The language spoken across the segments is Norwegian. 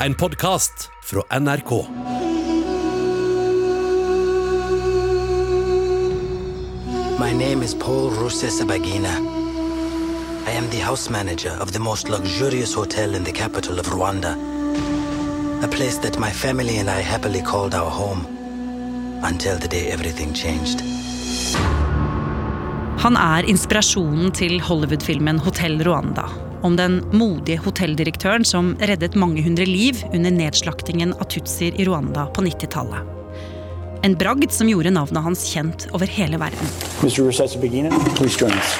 en podkast fra NRK. My name is Paul Rusesabagina. I am the house manager of the most luxurious hotel in the capital of Rwanda. A place that my family and I happily called our home until the day everything changed. Han er inspirasjonen til Hollywood-filmen Hotell Rwanda. Om den modige hotelldirektøren som reddet mange hundre liv under nedslaktingen av tutsier i Rwanda på 90-tallet. En bragd som gjorde navnet hans kjent over hele verden. Mr. Rusesabagina, please join us.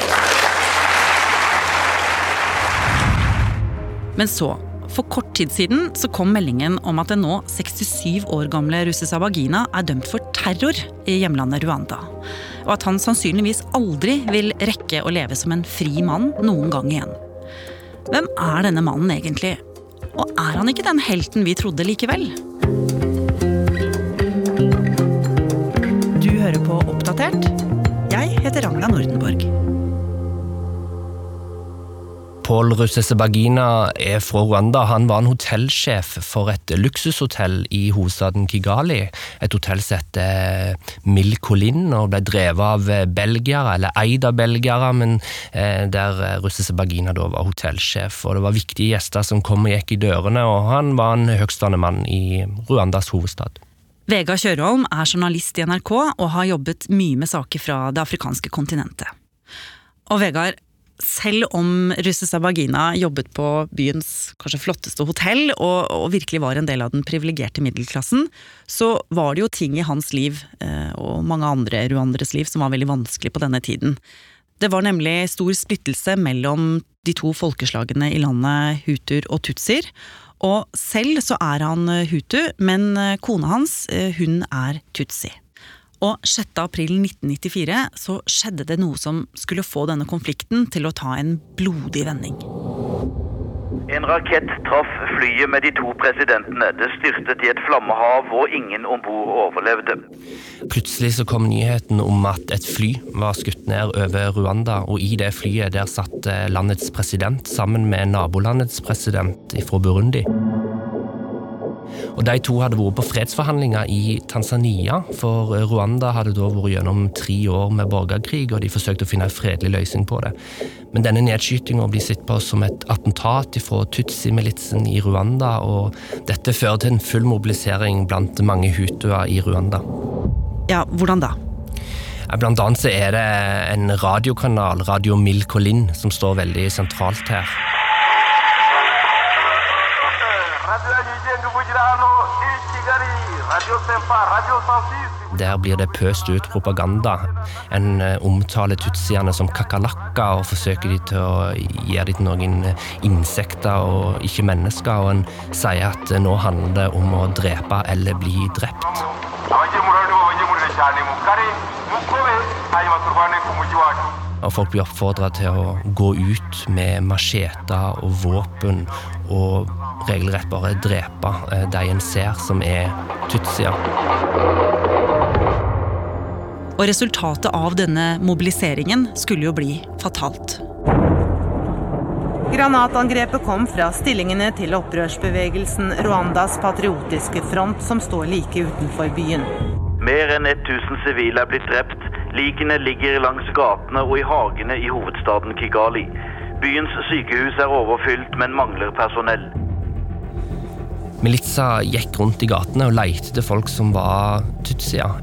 Men så, for kort tid siden, så kom meldingen om at den nå 67 år gamle Rusesabagina er dømt for terror i hjemlandet Rwanda. Og at han sannsynligvis aldri vil rekke å leve som en fri mann noen gang igjen. Hvem er denne mannen egentlig? Og er han ikke den helten vi trodde likevel? Du hører på Oppdatert. Jeg heter Ragna Nordenborg. Paul Rusesabagina er fra Rwanda. Han var en hotellsjef for et luksushotell i hovedstaden Kigali. Et hotell som heter Milkolin og ble drevet av belgiere, eller eid av belgiere, men eh, der Rusesabagina da var hotellsjef. Og det var viktige gjester som kom og gikk i dørene, og han var en høgtstående mann i Rwandas hovedstad. Vegard Kjørholm er journalist i NRK og har jobbet mye med saker fra det afrikanske kontinentet. Og Vegard, selv om Rusesabagina jobbet på byens kanskje flotteste hotell og, og virkelig var en del av den privilegerte middelklassen, så var det jo ting i hans liv, eh, og mange andre ruandres liv, som var veldig vanskelig på denne tiden. Det var nemlig stor splittelse mellom de to folkeslagene i landet, hutuer og tutsier. Og selv så er han hutu, men kona hans, hun er tutsi. Og 6. april 1994 så skjedde det noe som skulle få denne konflikten til å ta en blodig vending. En rakett traff flyet med de to presidentene. Det styrtet i et flammehav, og ingen om bord overlevde. Plutselig så kom nyheten om at et fly var skutt ned over Rwanda, og i det flyet der satt landets president sammen med nabolandets president fra Burundi. Og De to hadde vært på fredsforhandlinger i Tanzania, for Rwanda hadde da vært gjennom tre år med borgerkrig, og de forsøkte å finne en fredelig løsning på det. Men denne nedskytinga blir sett på som et attentat fra Tutsi-militsen i Rwanda, og dette fører til en full mobilisering blant mange hutuer i Rwanda. Ja, hvordan da? Blant annet så er det en radiokanal, Radio Milkolin, som står veldig sentralt her. Der blir det pøst ut propaganda. En omtaler tutsiene som kakerlakker og forsøker de til å gjøre dem noen insekter og ikke mennesker. Og en sier at nå handler det om å drepe eller bli drept. Og folk blir oppfordra til å gå ut med macheter og våpen og regelrett bare drepe de en ser som er tutsier. Og resultatet av denne mobiliseringen skulle jo bli fatalt. Granatangrepet kom fra stillingene til opprørsbevegelsen Rwandas patriotiske front, som står like utenfor byen. Mer enn 1000 sivile er blitt drept. Likene ligger langs gatene og i hagene i hovedstaden Kigali. Byens sykehus er overfylt, men mangler personell. Militsa gikk rundt i gatene og leite etter folk som var tutsier.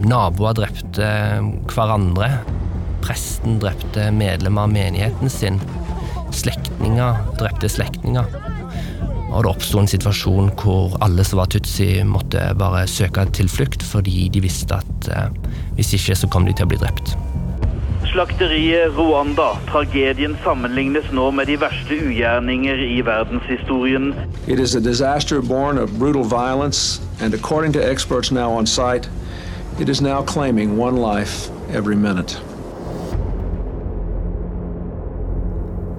Naboer drepte hverandre. Presten drepte medlemmer av menigheten sin. Slektninger drepte slektninger. Og det oppsto en situasjon hvor alle som var tutsi, måtte bare søke tilflukt fordi de visste at eh, hvis ikke, så kom de til å bli drept. Slakteriet Rwanda. Tragedien sammenlignes nå med de verste ugjerninger i verdenshistorien. It is a disaster born of brutal violence, and according to experts now on site, it is now claiming one life every minute.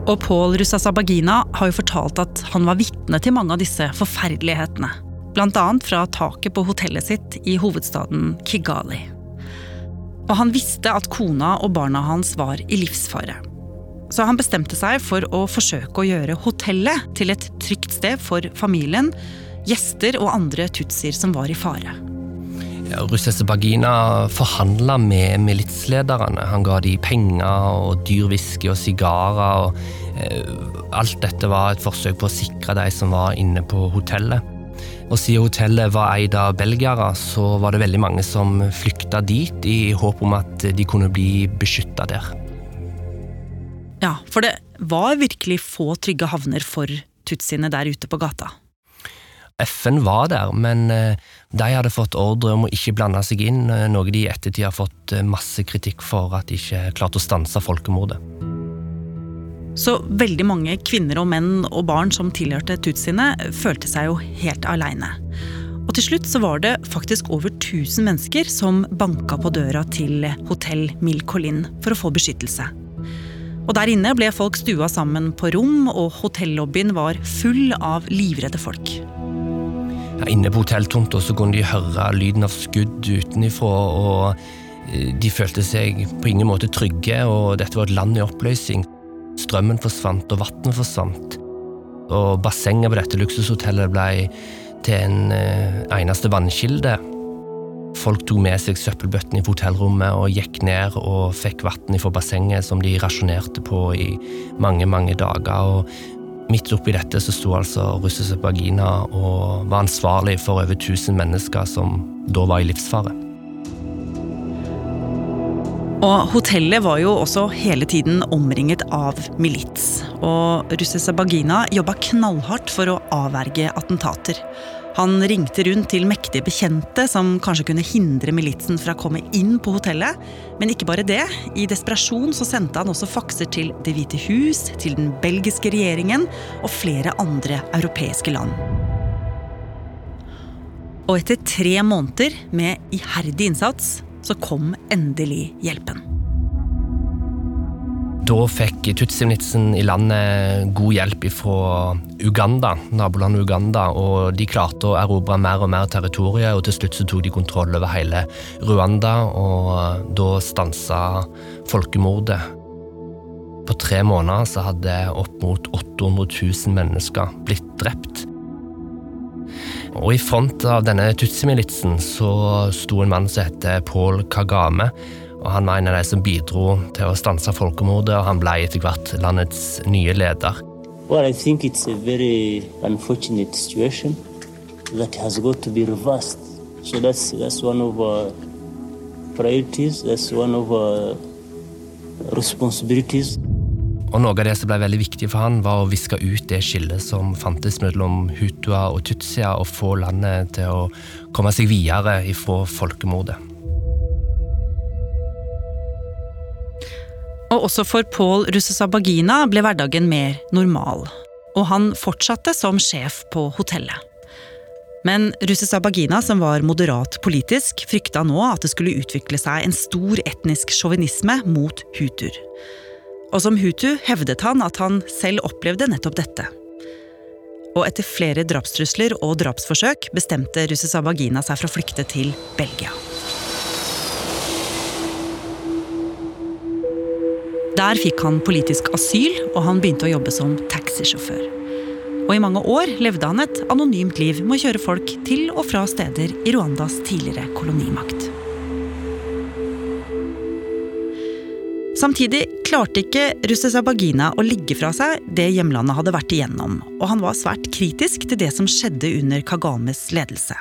Og Paul Russasabagina har jo fortalt at han var vitne til mange av disse forferdelighetene. Blant annet fra taket på hotellet sitt i hovedstaden Kigali. Og han visste at kona og barna hans var i livsfare. Så han bestemte seg for å forsøke å gjøre hotellet til et trygt sted for familien, gjester og andre tutsier som var i fare. Ja, Bagina forhandla med militslederne. Han ga de penger og dyr whisky og sigarer. og eh, Alt dette var et forsøk på å sikre de som var inne på hotellet. Og Siden hotellet var eid av belgiere, så var det veldig mange som flykta dit i håp om at de kunne bli beskytta der. Ja, for det var virkelig få trygge havner for tutsiene der ute på gata. FN var der, men eh, de hadde fått ordre om å ikke blande seg inn, eh, noe de i ettertid har fått eh, masse kritikk for at de ikke klarte å stanse folkemordet. Så veldig mange kvinner og menn og barn som tilhørte tutsiene, følte seg jo helt aleine. Og til slutt så var det faktisk over 1000 mennesker som banka på døra til hotell Mille Collin for å få beskyttelse. Og Der inne ble folk stua sammen på rom, og hotellobbyen var full av livredde folk. Ja, inne på hotelltomta kunne de høre lyden av skudd utenifra, og eh, de følte seg på ingen måte trygge, og dette var et land i oppløsning. Strømmen forsvant, og vannet forsvant. Og bassenget på dette luksushotellet ble til en eh, eneste vannkilde. Folk tok med seg søppelbøttene i hotellrommet og gikk ned og fikk vann fra bassenget som de rasjonerte på i mange, mange dager. Og midt oppi dette så sto altså russiske Bagina og var ansvarlig for over 1000 mennesker som da var i livsfare. Og hotellet var jo også hele tiden omringet av milits. Og russiske Bagina jobba knallhardt for å avverge attentater. Han ringte rundt til mektige bekjente som kanskje kunne hindre militsen fra å komme inn på hotellet. Men ikke bare det. I desperasjon så sendte han også fakser til Det hvite hus, til den belgiske regjeringen og flere andre europeiske land. Og etter tre måneder med iherdig innsats så kom endelig hjelpen. Da fikk Tutsimnitsen i landet god hjelp fra Uganda, nabolandet Uganda, og de klarte å erobre mer og mer territorier, og til slutt så tok de kontroll over hele Rwanda, og da stansa folkemordet. På tre måneder så hadde opp mot 800 000 mennesker blitt drept. Og i front av denne Tutsi-militsen så sto en mann som heter Paul Kagame, og Han var en av de som bidro til å stanse folkemordet, og han ble etter hvert landets nye leder. Well, I think it's a very unfortunate situation that has got to be reversed. So that's, that's one of our priorities. Og Noe av det som ble veldig viktig for han var å viske ut det skillet som fantes mellom hutua og tutsia, og få landet til å komme seg videre ifra folkemordet. Og også for Paul Rusesabagina ble hverdagen mer normal. Og han fortsatte som sjef på hotellet. Men Rusesabagina, som var moderat politisk, frykta nå at det skulle utvikle seg en stor etnisk sjåvinisme mot hutuer. Og som hutu hevdet han at han selv opplevde nettopp dette. Og etter flere drapstrusler og drapsforsøk bestemte russisabagina seg for å flykte til Belgia. Der fikk han politisk asyl, og han begynte å jobbe som taxisjåfør. Og i mange år levde han et anonymt liv med å kjøre folk til og fra steder i Rwandas tidligere kolonimakt. Samtidig klarte ikke Rusesabagina å ligge fra seg det hjemlandet hadde vært igjennom, og han var svært kritisk til det som skjedde under Kagames ledelse.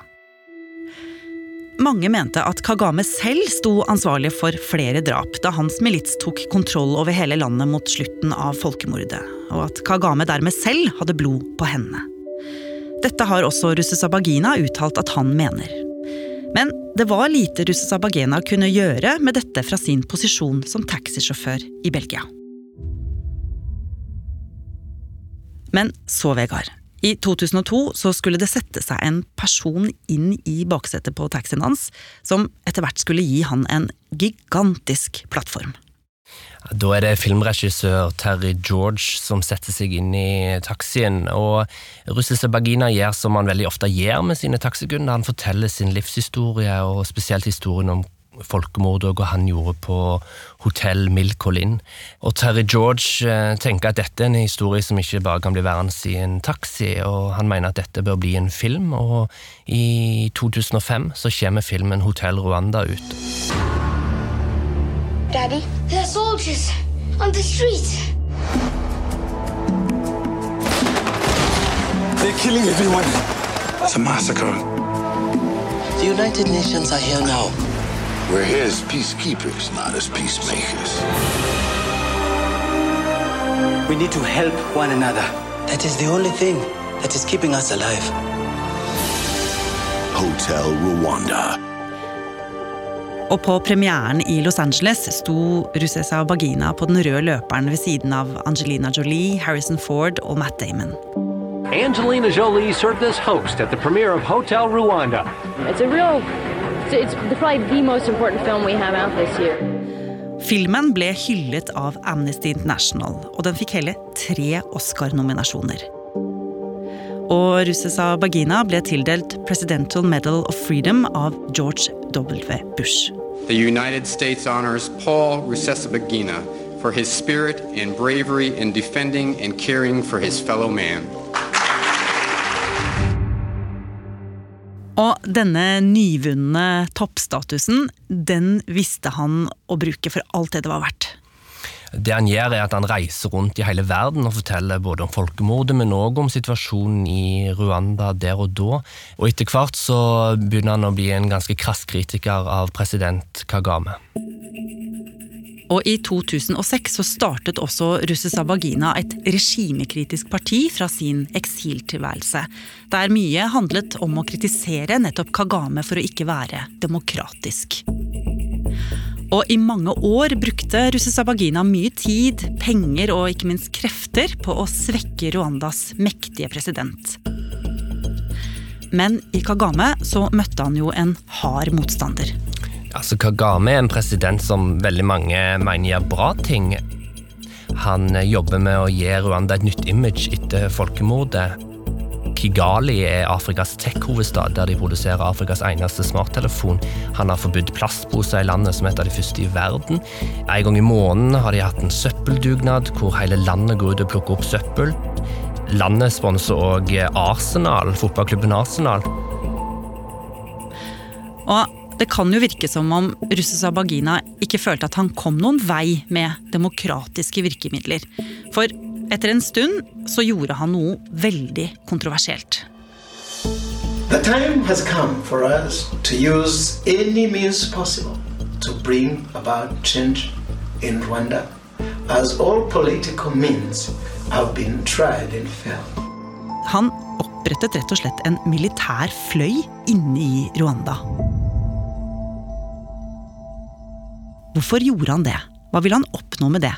Mange mente at Kagame selv sto ansvarlig for flere drap da hans milits tok kontroll over hele landet mot slutten av folkemordet, og at Kagame dermed selv hadde blod på hendene. Dette har også Russesabagina uttalt at han mener. Men det var lite Russesabagina kunne gjøre med dette fra sin posisjon som taxisjåfør i Belgia. Men så, Vegard. I 2002 så skulle det sette seg en person inn i baksetet på taxien hans, som etter hvert skulle gi han en gigantisk plattform. Da er det filmregissør Terry George som setter seg inn i taxien. og Russiske Bagina gjør som han veldig ofte gjør med sine taxikunder. Han forteller sin livshistorie, og spesielt historien om folkemordet og hva han gjorde på hotell Milcolin. Og Terry George eh, tenker at dette er en historie som ikke bare kan bli værende i en taxi, og han mener at dette bør bli en film, og i 2005 så kommer filmen Hotell Rwanda ut. Daddy, there are soldiers on the street. They're killing everyone. It's a massacre. The United Nations are here now. We're here as peacekeepers, not as peacemakers. We need to help one another. That is the only thing that is keeping us alive. Hotel Rwanda. Og på premieren i Los Angeles sto Rusesa Bagina på den røde løperen ved siden av Angelina Jolie, Harrison Ford og Matt Damon. Angelina Jolie served as host at the premiere of Hotel Rwanda. It's a real, it's probably the most important film we have out this year. Filmen ble hyllet av Amnesty International, og den fikk hele tre Oscar-nominasjoner. Og Russesa Bagina ble tildelt Presidential Medal of Freedom av George W. Bush. The United States honors Paul Rusesabagina for his spirit and bravery in defending and caring for his fellow man. Og denne nyvunne toppstatusen, den visste han å bruke for alt det det var verdt. Det han gjør, er at han reiser rundt i hele verden og forteller både om folkemordet, men òg om situasjonen i Rwanda der og da. Og etter hvert så begynner han å bli en ganske krass kritiker av president Kagame. Og i 2006 så startet også Russe Sabagina et regimekritisk parti fra sin eksiltilværelse, der mye handlet om å kritisere nettopp Kagame for å ikke være demokratisk. Og i mange år brukte russisabagina mye tid, penger og ikke minst krefter på å svekke Rwandas mektige president. Men i Kagame så møtte han jo en hard motstander. Altså, Kagame er en president som veldig mange mener gjør bra ting. Han jobber med å gi Rwanda et nytt image etter folkemordet. Kigali er Afrikas tech-hovedstad, der de produserer Afrikas eneste smarttelefon. Han har forbudt plastposer i landet som et av de første i verden. En gang i måneden har de hatt en søppeldugnad, hvor hele landet går ut og plukker opp søppel. Landet sponser òg Arsenal, fotballklubben Arsenal. Og det kan jo virke som om Russesabagina ikke følte at han kom noen vei med demokratiske virkemidler. For etter en stund så gjorde han noe veldig kontroversielt. The time has come for us to use any means possible to bring about change in Rwanda, as all political means have been tried and failed. Han opprettet rett og slett en militær fløy inne i Rwanda. Hvorfor gjorde han det? Hva ville han oppnå med det?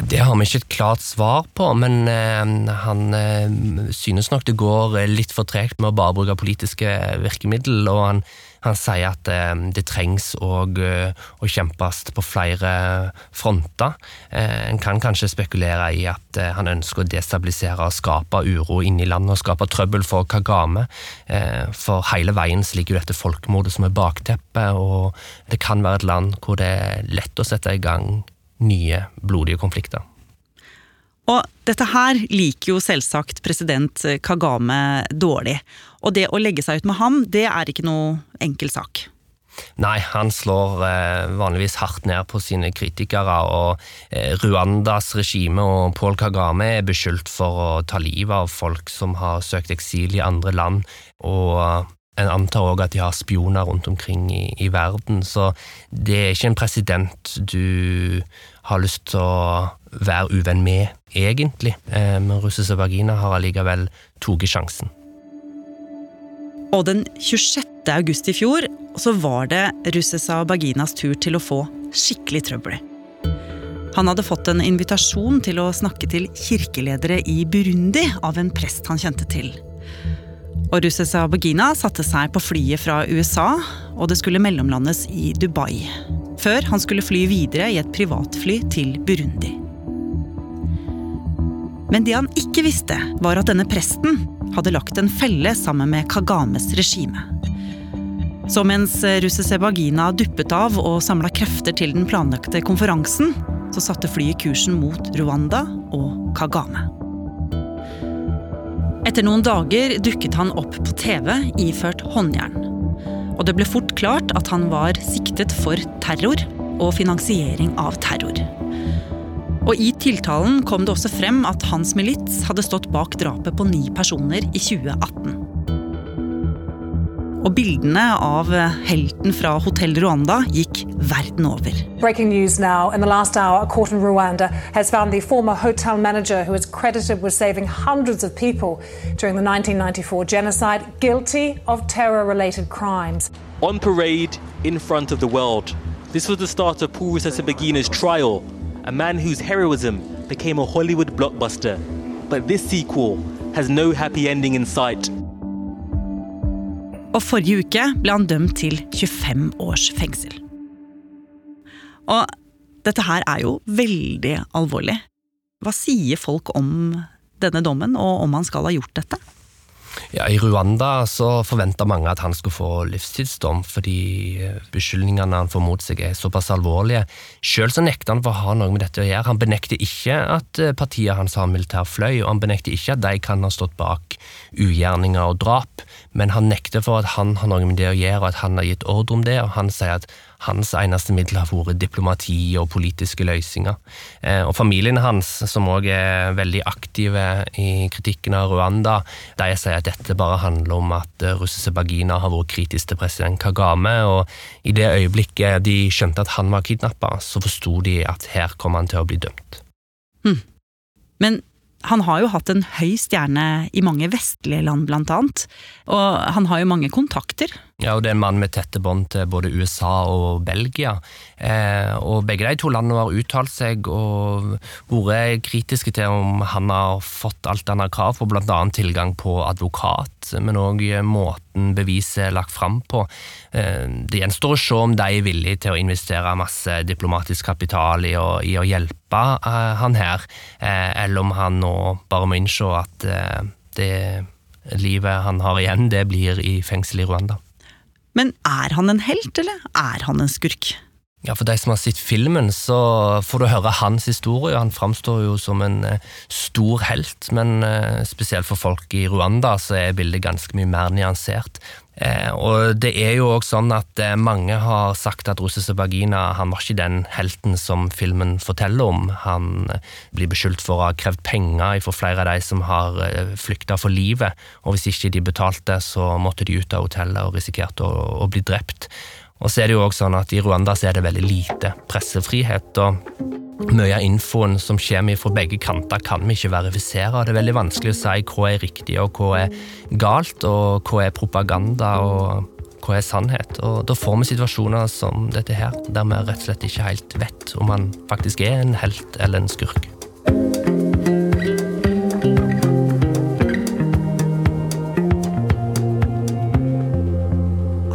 Det har vi ikke et klart svar på, men eh, han eh, synes nok det går litt for tregt med å bare bruke politiske virkemiddel, og han, han sier at eh, det trengs òg å kjempes på flere fronter. En kan kanskje spekulere i at han ønsker å destabilisere og skape uro inne i landet og skape trøbbel for Kagame. For hele veien ligger jo dette folkemordet som er bakteppet, og det kan være et land hvor det er lett å sette i gang nye blodige konflikter. Og dette her liker jo selvsagt president Kagame dårlig. Og det å legge seg ut med ham, det er ikke noe enkel sak. Nei, han slår eh, vanligvis hardt ned på sine kritikere, og eh, Rwandas regime og Paul Kagame er beskyldt for å ta livet av folk som har søkt eksil i andre land, og en antar òg at de har spioner rundt omkring i, i, verden, så det er ikke en president du har lyst til å være uvenn med, egentlig. Eh, men russiske vagina har allikevel tatt sjansen. Og den 26. august i fjor så var det Russesa Baginas tur til å få skikkelig trøbbel. Han hadde fått en invitasjon til å snakke til kirkeledere i Burundi av en prest han kjente til. Og russiske Abogina satte seg på flyet fra USA, og det skulle mellomlandes i Dubai. Før han skulle fly videre i et privatfly til Burundi. Men det han ikke visste, var at denne presten hadde lagt en felle sammen med Kagames regime. Så mens Russesebagina duppet av og samla krefter til den planlagte konferansen, så satte flyet kursen mot Rwanda og Kagame. Etter noen dager dukket han opp på TV iført håndjern. Og det ble fort klart at han var siktet for terror og finansiering av terror. Og I tiltalen kom det også frem at hans milits hadde stått bak drapet på ni personer i 2018. Og bildene av helten fra Hotell Rwanda gikk verden over. Breaking news now. In the last hour, a court in Rwanda has found the former hotel manager who is credited with saving hundreds of people during the 1994 genocide guilty of terror related crimes. On parade in front of the world. This was the start of Paul Rusesabagina's trial, a man whose heroism became a Hollywood blockbuster. But this sequel has no happy ending in sight. Og forrige uke ble han dømt til 25 års fengsel. Og dette her er jo veldig alvorlig. Hva sier folk om denne dommen, og om han skal ha gjort dette? Ja, I Rwanda så forventa mange at han skulle få livstidsdom, fordi eh, beskyldningene han får mot seg er såpass alvorlige. Sjøl så nekter han for å ha noe med dette å gjøre. Han benekter ikke at eh, partiet hans har militær fløy, og han benekter ikke at de kan ha stått bak ugjerninger og drap, men han nekter for at han har noe med det å gjøre, og at han har gitt ordre om det, og han sier at hans eneste middel har vært diplomati og politiske løsninger. Eh, og familien hans, som òg er veldig aktive i kritikken av Rwanda, de sier at dette bare handler om at eh, russiske Bagina har vært kritisk til president Kagame, og i det øyeblikket de skjønte at han var kidnappa, så forsto de at her kom han til å bli dømt. Hm. Men han har jo hatt en høy stjerne i mange vestlige land, blant annet. Og han har jo mange kontakter. Ja, og det er en mann med tette bånd til både USA og Belgia. Eh, og begge de to landene har uttalt seg og vært kritiske til om han har fått alt han har krav på, bl.a. tilgang på advokat, men òg måten beviset er lagt fram på. Eh, det gjenstår å se om de er villige til å investere masse diplomatisk kapital i å, i å hjelpe eh, han her, eh, eller om han nå bare må innse at eh, det livet han har igjen, det blir i fengsel i Rwanda. Men er han en helt, eller er han en skurk? Ja, For de som har sett filmen, så får du høre hans historie. Han framstår jo som en eh, stor helt, men eh, spesielt for folk i Rwanda så er bildet ganske mye mer nyansert. Eh, og det er jo også sånn at mange har sagt at russiske Bagina han var ikke den helten som filmen forteller om. Han blir beskyldt for å ha krevd penger for flere av de som har flykta for livet, og hvis ikke de betalte, så måtte de ut av hotellet og risikerte å, å bli drept. Og så er det jo også sånn at I Rwanda så er det veldig lite pressefrihet. og Mye av infoen som kommer fra begge kanter, kan vi ikke verifisere. Det er veldig vanskelig å si hva er riktig og hva er galt, og hva er propaganda og hva er sannhet. Og Da får vi situasjoner som dette her, der vi rett og slett ikke helt vet om han faktisk er en helt eller en skurk.